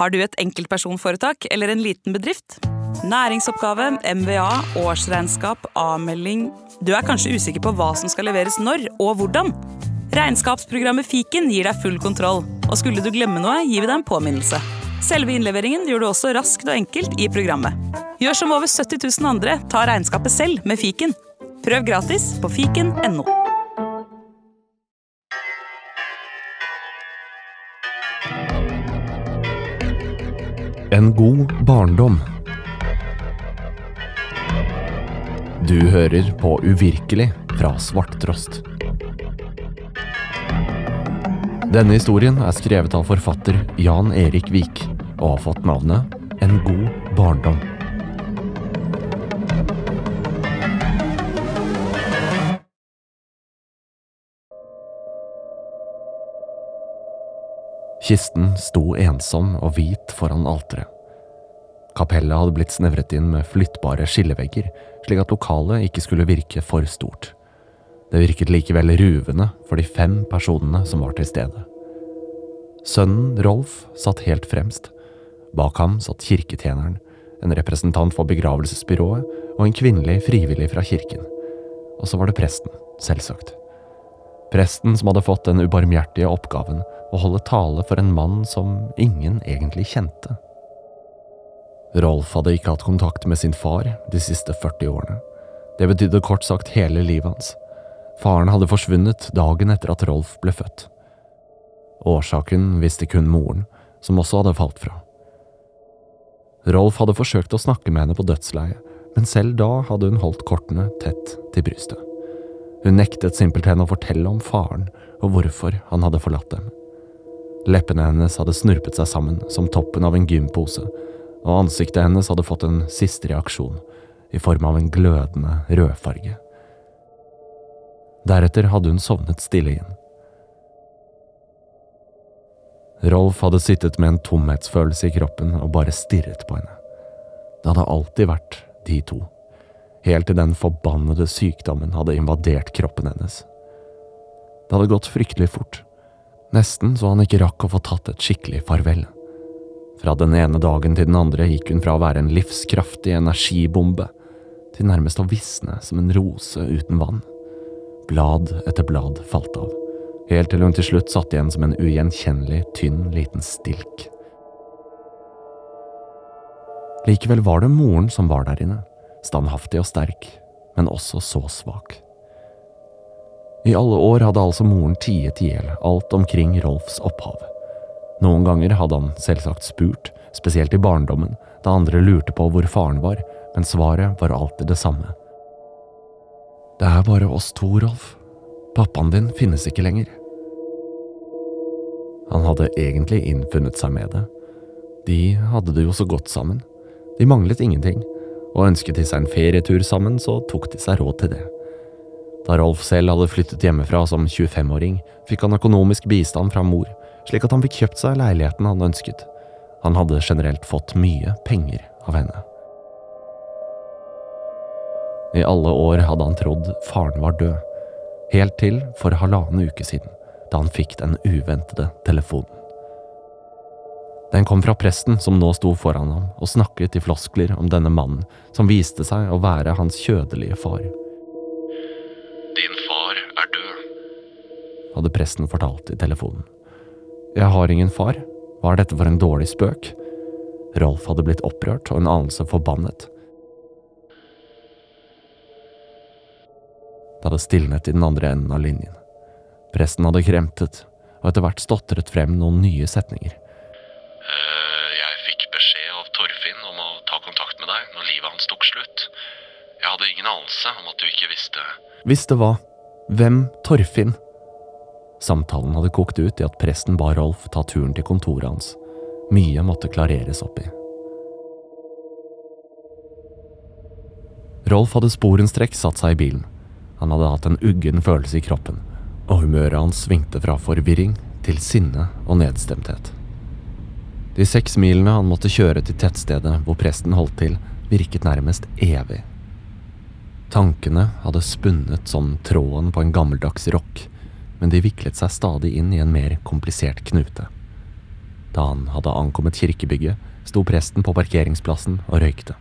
Har du et enkeltpersonforetak eller en liten bedrift? Næringsoppgave, MVA, årsregnskap, avmelding Du er kanskje usikker på hva som skal leveres når og hvordan? Regnskapsprogrammet Fiken gir deg full kontroll. Og skulle du glemme noe, gir vi deg en påminnelse. Selve innleveringen gjør du også raskt og enkelt i programmet. Gjør som over 70 000 andre, ta regnskapet selv med Fiken. Prøv gratis på fiken.no. En god barndom. Du hører på Uvirkelig fra Svarttrost. Denne historien er skrevet av forfatter Jan Erik Vik og har fått navnet En god barndom. Kisten sto ensom og hvit foran alteret. Kapellet hadde blitt snevret inn med flyttbare skillevegger, slik at lokalet ikke skulle virke for stort. Det virket likevel ruvende for de fem personene som var til stede. Sønnen Rolf satt helt fremst. Bak ham satt kirketjeneren, en representant for begravelsesbyrået og en kvinnelig frivillig fra kirken. Og så var det presten, selvsagt. Presten som hadde fått den ubarmhjertige oppgaven å holde tale for en mann som ingen egentlig kjente. Rolf hadde ikke hatt kontakt med sin far de siste 40 årene. Det betydde kort sagt hele livet hans. Faren hadde forsvunnet dagen etter at Rolf ble født. Årsaken visste kun moren, som også hadde falt fra. Rolf hadde forsøkt å snakke med henne på dødsleiet, men selv da hadde hun holdt kortene tett til brystet. Hun nektet simpelthen å fortelle om faren og hvorfor han hadde forlatt dem. Leppene hennes hadde snurpet seg sammen som toppen av en gympose, og ansiktet hennes hadde fått en siste reaksjon, i form av en glødende rødfarge. Deretter hadde hun sovnet stille igjen. Rolf hadde sittet med en tomhetsfølelse i kroppen og bare stirret på henne. Det hadde alltid vært de to helt til den forbannede sykdommen hadde invadert kroppen hennes. Det hadde gått fryktelig fort, nesten så han ikke rakk å få tatt et skikkelig farvel. Fra den ene dagen til den andre gikk hun fra å være en livskraftig energibombe til nærmest å visne som en rose uten vann. Blad etter blad falt av, helt til hun til slutt satt igjen som en ugjenkjennelig, tynn, liten stilk. Likevel var det moren som var der inne standhaftig og sterk, men også så svak. I alle år hadde altså moren tiet i hjel alt omkring Rolfs opphav. Noen ganger hadde han selvsagt spurt, spesielt i barndommen, da andre lurte på hvor faren var, men svaret var alltid det samme. Det er bare oss to, Rolf. Pappaen din finnes ikke lenger. Han hadde egentlig innfunnet seg med det. De hadde det jo så godt sammen. De manglet ingenting, og ønsket de seg en ferietur sammen, så tok de seg råd til det. Da Rolf selv hadde flyttet hjemmefra som 25-åring, fikk han økonomisk bistand fra mor, slik at han fikk kjøpt seg leiligheten han ønsket. Han hadde generelt fått mye penger av henne. I alle år hadde han trodd faren var død, helt til for halvannen uke siden, da han fikk den uventede telefonen. Den kom fra presten som nå sto foran ham og snakket i floskler om denne mannen som viste seg å være hans kjødelige far. Din far er død, hadde presten fortalt i telefonen. Jeg har ingen far, var dette for en dårlig spøk? Rolf hadde blitt opprørt og en anelse forbannet. Det hadde stilnet i den andre enden av linjen. Presten hadde kremtet, og etter hvert stotret frem noen nye setninger. Eh, jeg fikk beskjed av Torfinn om å ta kontakt med deg når livet hans tok slutt. Jeg hadde ingen anelse om at du ikke visste det var Hvem Torfinn? Samtalen hadde kokt ut i at presten ba Rolf ta turen til kontoret hans. Mye måtte klareres opp i. Rolf hadde sporenstreks satt seg i bilen. Han hadde hatt en uggen følelse i kroppen, og humøret hans svingte fra forvirring til sinne og nedstemthet. De seks milene han måtte kjøre til tettstedet hvor presten holdt til, virket nærmest evig. Tankene hadde spunnet som tråden på en gammeldags rock, men de viklet seg stadig inn i en mer komplisert knute. Da han hadde ankommet kirkebygget, sto presten på parkeringsplassen og røykte.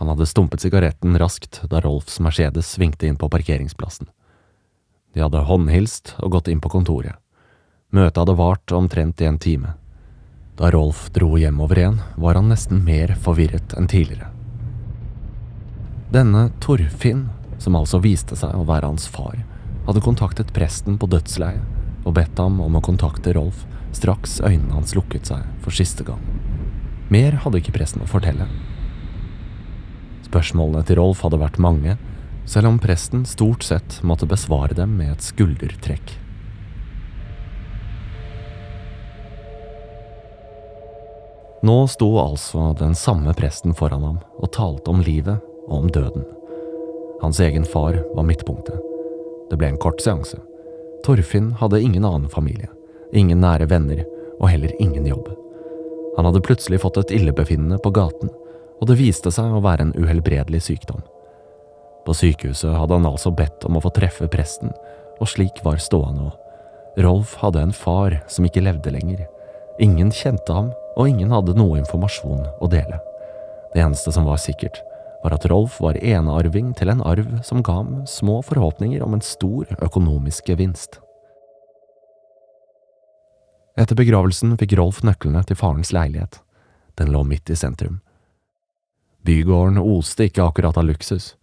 Han hadde stumpet sigaretten raskt da Rolfs Mercedes svingte inn på parkeringsplassen. De hadde håndhilst og gått inn på kontoret. Møtet hadde vart omtrent i en time. Da Rolf dro hjemover igjen, var han nesten mer forvirret enn tidligere. Denne Torfinn, som altså viste seg å være hans far, hadde kontaktet presten på dødsleiet og bedt ham om å kontakte Rolf straks øynene hans lukket seg for siste gang. Mer hadde ikke presten å fortelle. Spørsmålene til Rolf hadde vært mange, selv om presten stort sett måtte besvare dem med et skuldertrekk. Nå sto altså den samme presten foran ham og talte om livet og om døden. Hans egen far var midtpunktet. Det ble en kort seanse. Torfinn hadde ingen annen familie, ingen nære venner og heller ingen jobb. Han hadde plutselig fått et illebefinnende på gaten, og det viste seg å være en uhelbredelig sykdom. På sykehuset hadde han altså bedt om å få treffe presten, og slik var ståa nå. Rolf hadde en far som ikke levde lenger. Ingen kjente ham, og ingen hadde noe informasjon å dele. Det eneste som var sikkert, var at Rolf var enearving til en arv som ga ham små forhåpninger om en stor økonomisk gevinst. Etter begravelsen fikk Rolf nøklene til farens leilighet. Den lå midt i sentrum. Bygården oste ikke akkurat av luksus.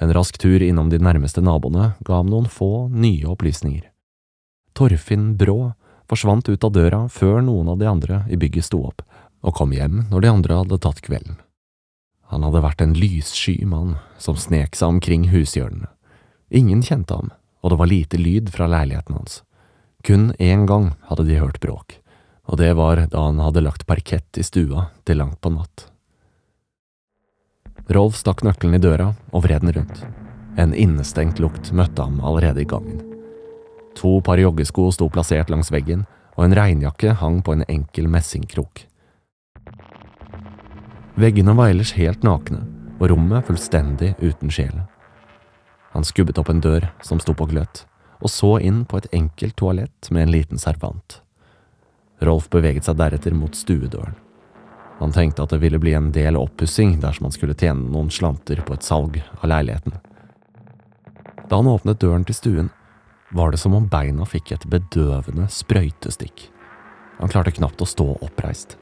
En rask tur innom de nærmeste naboene ga ham noen få nye opplysninger. Torfinn Brå forsvant ut av døra før noen av de andre i bygget sto opp, og kom hjem når de andre hadde tatt kvelden. Han hadde vært en lyssky mann som snek seg omkring hushjørnene. Ingen kjente ham, og det var lite lyd fra leiligheten hans. Kun én gang hadde de hørt bråk, og det var da han hadde lagt parkett i stua til langt på natt. Rolf stakk nøkkelen i døra og vred den rundt. En innestengt lukt møtte ham allerede i gangen. To par joggesko sto plassert langs veggen, og en regnjakke hang på en enkel messingkrok. Veggene var ellers helt nakne, og rommet fullstendig uten sjel. Han skubbet opp en dør som sto på gløtt, og så inn på et enkelt toalett med en liten servant. Rolf beveget seg deretter mot stuedøren. Han tenkte at det ville bli en del oppussing dersom han skulle tjene noen slanter på et salg av leiligheten. Da han åpnet døren til stuen, var det som om beina fikk et bedøvende sprøytestikk. Han klarte knapt å stå oppreist.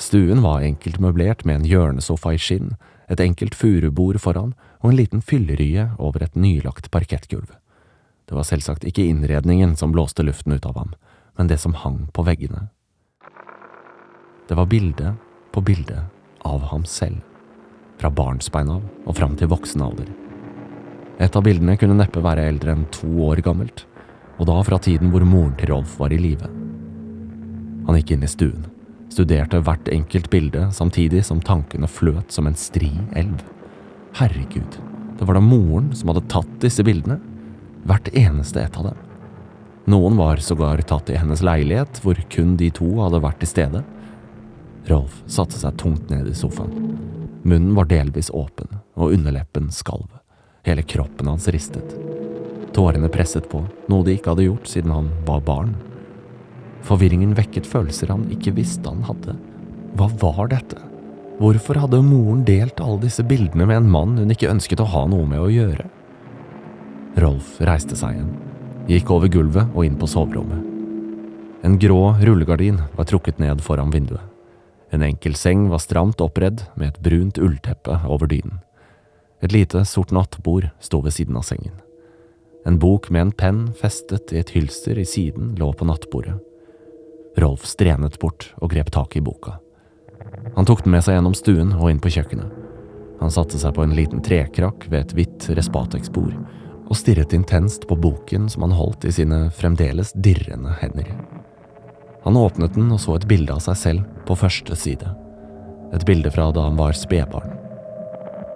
Stuen var enkelt møblert med en hjørnesofa i skinn, et enkelt furubord foran og en liten fyllerye over et nylagt parkettgulv. Det var selvsagt ikke innredningen som blåste luften ut av ham, men det som hang på veggene. Det var bilde på bilde av ham selv, fra barnsbein av og fram til voksen alder. Et av bildene kunne neppe være eldre enn to år gammelt, og da fra tiden hvor moren til Rolf var i live. Han gikk inn i stuen studerte hvert enkelt bilde samtidig som tankene fløt som en stri elv. Herregud, det var da moren som hadde tatt disse bildene. Hvert eneste et av dem. Noen var sågar tatt i hennes leilighet, hvor kun de to hadde vært til stede. Rolf satte seg tungt ned i sofaen. Munnen var delvis åpen, og underleppen skalv. Hele kroppen hans ristet. Tårene presset på, noe de ikke hadde gjort siden han var barn. Forvirringen vekket følelser han ikke visste han hadde. Hva var dette? Hvorfor hadde moren delt alle disse bildene med en mann hun ikke ønsket å ha noe med å gjøre? Rolf reiste seg igjen, gikk over gulvet og inn på soverommet. En grå rullegardin var trukket ned foran vinduet. En enkel seng var stramt oppredd med et brunt ullteppe over dynen. Et lite, sort nattbord sto ved siden av sengen. En bok med en penn festet i et hylster i siden lå på nattbordet. Rolf strenet bort og grep tak i boka. Han tok den med seg gjennom stuen og inn på kjøkkenet. Han satte seg på en liten trekrakk ved et hvitt Respatex-bord og stirret intenst på boken som han holdt i sine fremdeles dirrende hender. Han åpnet den og så et bilde av seg selv på første side. Et bilde fra da han var spedbarn.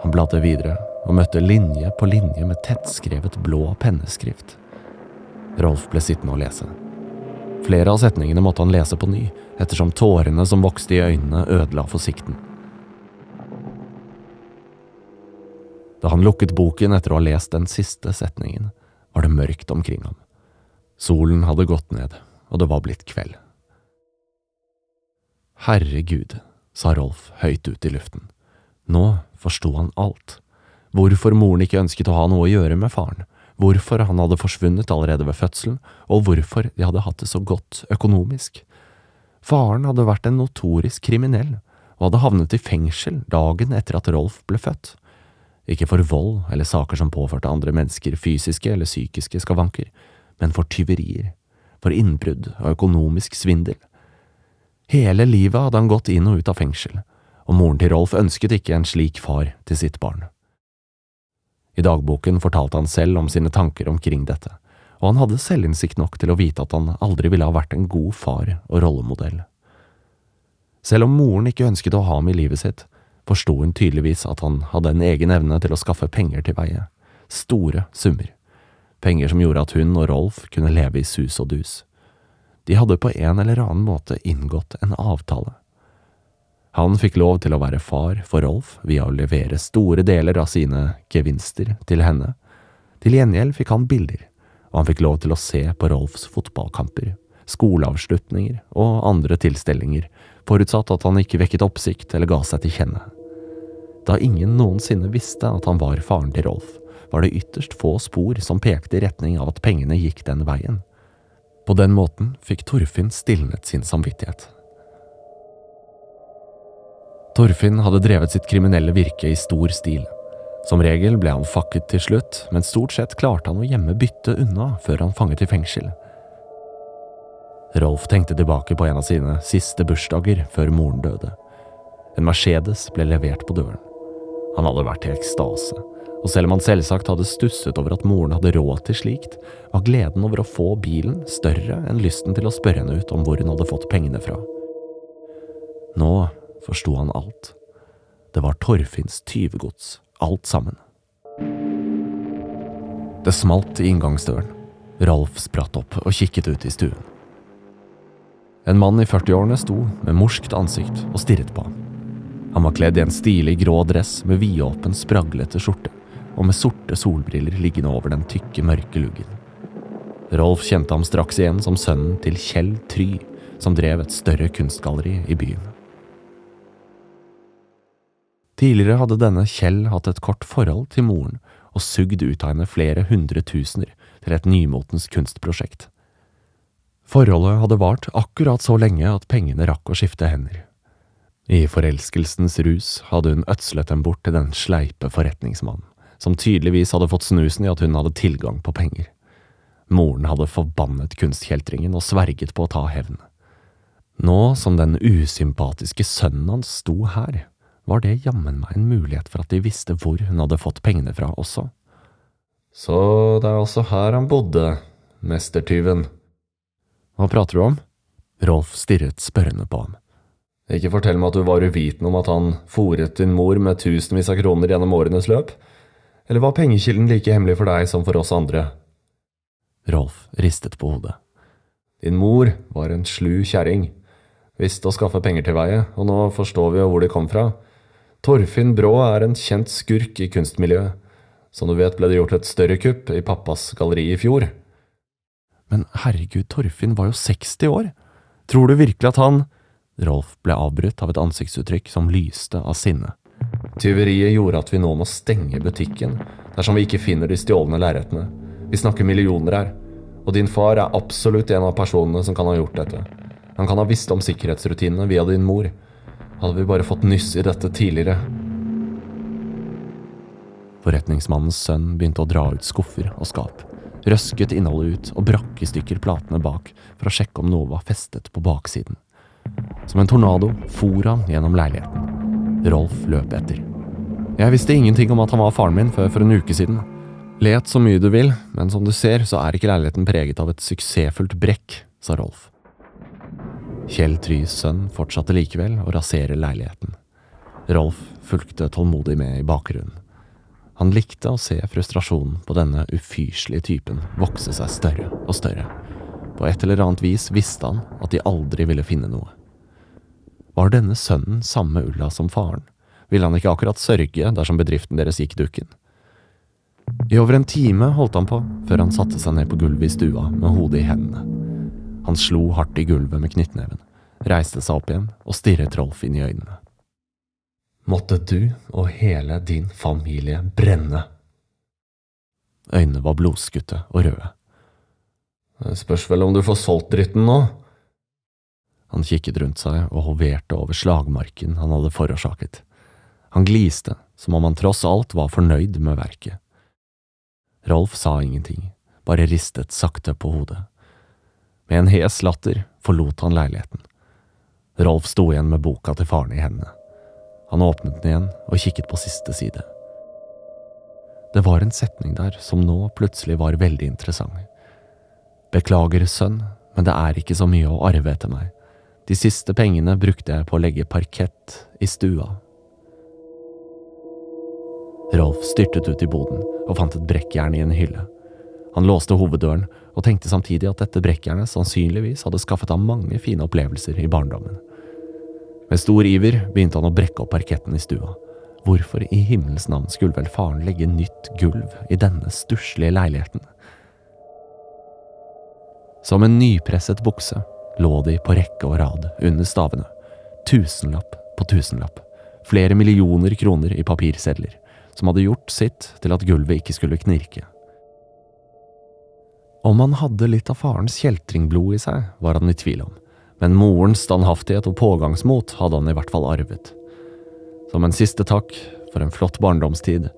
Han bladde videre og møtte linje på linje med tettskrevet blå penneskrift. Rolf ble sittende og lese. Flere av setningene måtte han lese på ny, ettersom tårene som vokste i øynene, ødela for sikten. Da han lukket boken etter å ha lest den siste setningen, var det mørkt omkring ham. Solen hadde gått ned, og det var blitt kveld. Herregud, sa Rolf høyt ut i luften. Nå forsto han alt. Hvorfor moren ikke ønsket å ha noe å gjøre med faren, hvorfor han hadde forsvunnet allerede ved fødselen, og hvorfor de hadde hatt det så godt økonomisk. Faren hadde vært en notorisk kriminell, og hadde havnet i fengsel dagen etter at Rolf ble født. Ikke for vold eller saker som påførte andre mennesker fysiske eller psykiske skavanker, men for tyverier, for innbrudd og økonomisk svindel. Hele livet hadde han gått inn og ut av fengsel, og moren til Rolf ønsket ikke en slik far til sitt barn. I dagboken fortalte han selv om sine tanker omkring dette, og han hadde selvinnsikt nok til å vite at han aldri ville ha vært en god far og rollemodell. Selv om moren ikke ønsket å ha ham i livet sitt, forsto hun tydeligvis at han hadde en egen evne til å skaffe penger til veie, store summer, penger som gjorde at hun og Rolf kunne leve i sus og dus. De hadde på en eller annen måte inngått en avtale. Han fikk lov til å være far for Rolf via å levere store deler av sine gevinster til henne. Til gjengjeld fikk han bilder, og han fikk lov til å se på Rolfs fotballkamper, skoleavslutninger og andre tilstelninger, forutsatt at han ikke vekket oppsikt eller ga seg til kjenne. Da ingen noensinne visste at han var faren til Rolf, var det ytterst få spor som pekte i retning av at pengene gikk den veien. På den måten fikk Torfinn stilnet sin samvittighet. Torfinn hadde drevet sitt kriminelle virke i stor stil. Som regel ble han fakket til slutt, men stort sett klarte han å gjemme byttet unna før han fanget i fengsel. Rolf tenkte tilbake på en av sine siste bursdager før moren døde. En Mercedes ble levert på døren. Han hadde vært i ekstase, og selv om han selvsagt hadde stusset over at moren hadde råd til slikt, var gleden over å få bilen større enn lysten til å spørre henne ut om hvor hun hadde fått pengene fra. Nå forsto han alt. Det var Torfinns tyvegods, alt sammen. Det smalt i inngangsdøren. Ralf spratt opp og kikket ut i stuen. En mann i 40-årene sto med morskt ansikt og stirret på ham. Han var kledd i en stilig grå dress med vidåpen, spraglete skjorte og med sorte solbriller liggende over den tykke, mørke luggen. Rolf kjente ham straks igjen som sønnen til Kjell Try, som drev et større kunstgalleri i byen. Tidligere hadde denne Kjell hatt et kort forhold til moren og sugd ut av henne flere hundre tusener til et nymotens kunstprosjekt. Forholdet hadde vart akkurat så lenge at pengene rakk å skifte hender. I forelskelsens rus hadde hun ødslet dem bort til den sleipe forretningsmannen, som tydeligvis hadde fått snusen i at hun hadde tilgang på penger. Moren hadde forbannet kunstkjeltringen og sverget på å ta hevn. Nå som den usympatiske sønnen hans sto her, var det jammen meg en mulighet for at de visste hvor hun hadde fått pengene fra også. Så det er også her han bodde, mestertyven. Hva prater du om? Rolf stirret spørrende på ham. Ikke fortell meg at du var uvitende om at han fòret din mor med tusenvis av kroner gjennom årenes løp? Eller var pengekilden like hemmelig for deg som for oss andre? Rolf ristet på hodet. Din mor var en slu kjerring. Visste å skaffe penger til veie, og nå forstår vi jo hvor de kom fra. Torfinn Brå er en kjent skurk i kunstmiljøet. Som du vet ble det gjort et større kupp i pappas galleri i fjor. Men herregud, Torfinn var jo 60 år. Tror du virkelig at han… Rolf ble avbrutt av et ansiktsuttrykk som lyste av sinne. Tyveriet gjorde at vi nå må stenge butikken dersom vi ikke finner de stjålne lerretene. Vi snakker millioner her, og din far er absolutt en av personene som kan ha gjort dette. Han kan ha visst om sikkerhetsrutinene via din mor, hadde vi bare fått nyss i dette tidligere. Forretningsmannens sønn begynte å dra ut skuffer og skap, røsket innholdet ut og brakk i stykker platene bak for å sjekke om noe var festet på baksiden. Som en tornado for han gjennom leiligheten. Rolf løp etter. Jeg visste ingenting om at han var faren min før for en uke siden. Let så mye du vil, men som du ser, så er ikke leiligheten preget av et suksessfullt brekk, sa Rolf. Kjell Trys sønn fortsatte likevel å rasere leiligheten. Rolf fulgte tålmodig med i bakgrunnen. Han likte å se frustrasjonen på denne ufyselige typen vokse seg større og større. På et eller annet vis visste han at de aldri ville finne noe. Var denne sønnen samme Ulla som faren? Ville han ikke akkurat sørge dersom bedriften deres gikk dukken? I over en time holdt han på, før han satte seg ned på gulvet i stua med hodet i hendene. Han slo hardt i gulvet med knyttneven, reiste seg opp igjen og stirret Rolf inn i øynene. Måtte du og hele din familie brenne. Øynene var blodskutte og røde. Det spørs vel om du får solgt dritten nå? Han kikket rundt seg og hoverte over slagmarken han hadde forårsaket. Han gliste, som om han tross alt var fornøyd med verket. Rolf sa ingenting, bare ristet sakte på hodet. Med en hes latter forlot han leiligheten. Rolf sto igjen med boka til faren i hendene. Han åpnet den igjen og kikket på siste side. Det var en setning der som nå plutselig var veldig interessant. Beklager, sønn, men det er ikke så mye å arve etter meg. De siste pengene brukte jeg på å legge parkett i stua. Rolf styrtet ut i boden og fant et brekkjern i en hylle. Han låste hoveddøren og tenkte samtidig at dette brekkjernet sannsynligvis hadde skaffet ham mange fine opplevelser i barndommen. Med stor iver begynte han å brekke opp parketten i stua. Hvorfor i himmels navn skulle vel faren legge nytt gulv i denne stusslige leiligheten? Som en nypresset bukse lå de på rekke og rad under stavene. Tusenlapp på tusenlapp. Flere millioner kroner i papirsedler, som hadde gjort sitt til at gulvet ikke skulle knirke. Om han hadde litt av farens kjeltringblod i seg, var han i tvil om, men morens standhaftighet og pågangsmot hadde han i hvert fall arvet. Som en siste takk for en flott barndomstid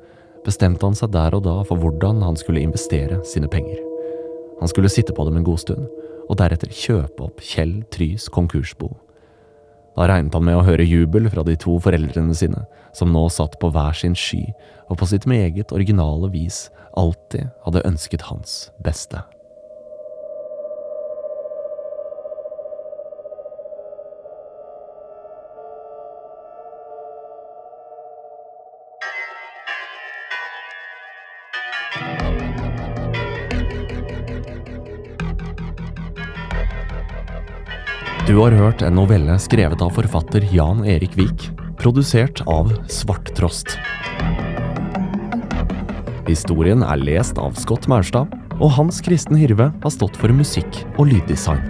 bestemte han seg der og da for hvordan han skulle investere sine penger. Han skulle sitte på dem en god stund, og deretter kjøpe opp Kjell Trys konkursbo. Da regnet han med å høre jubel fra de to foreldrene sine, som nå satt på hver sin sky og på sitt meget originale vis alltid hadde ønsket hans beste. Du har hørt en novelle skrevet av forfatter Jan Erik Vik, produsert av Svarttrost. Historien er lest av Scott Maurstad, og Hans Kristen Hirve har stått for musikk og lyddesign.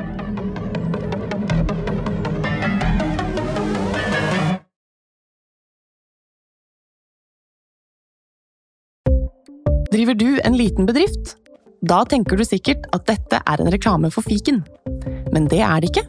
Driver du en liten bedrift? Da tenker du sikkert at dette er en reklame for fiken. Men det er det ikke,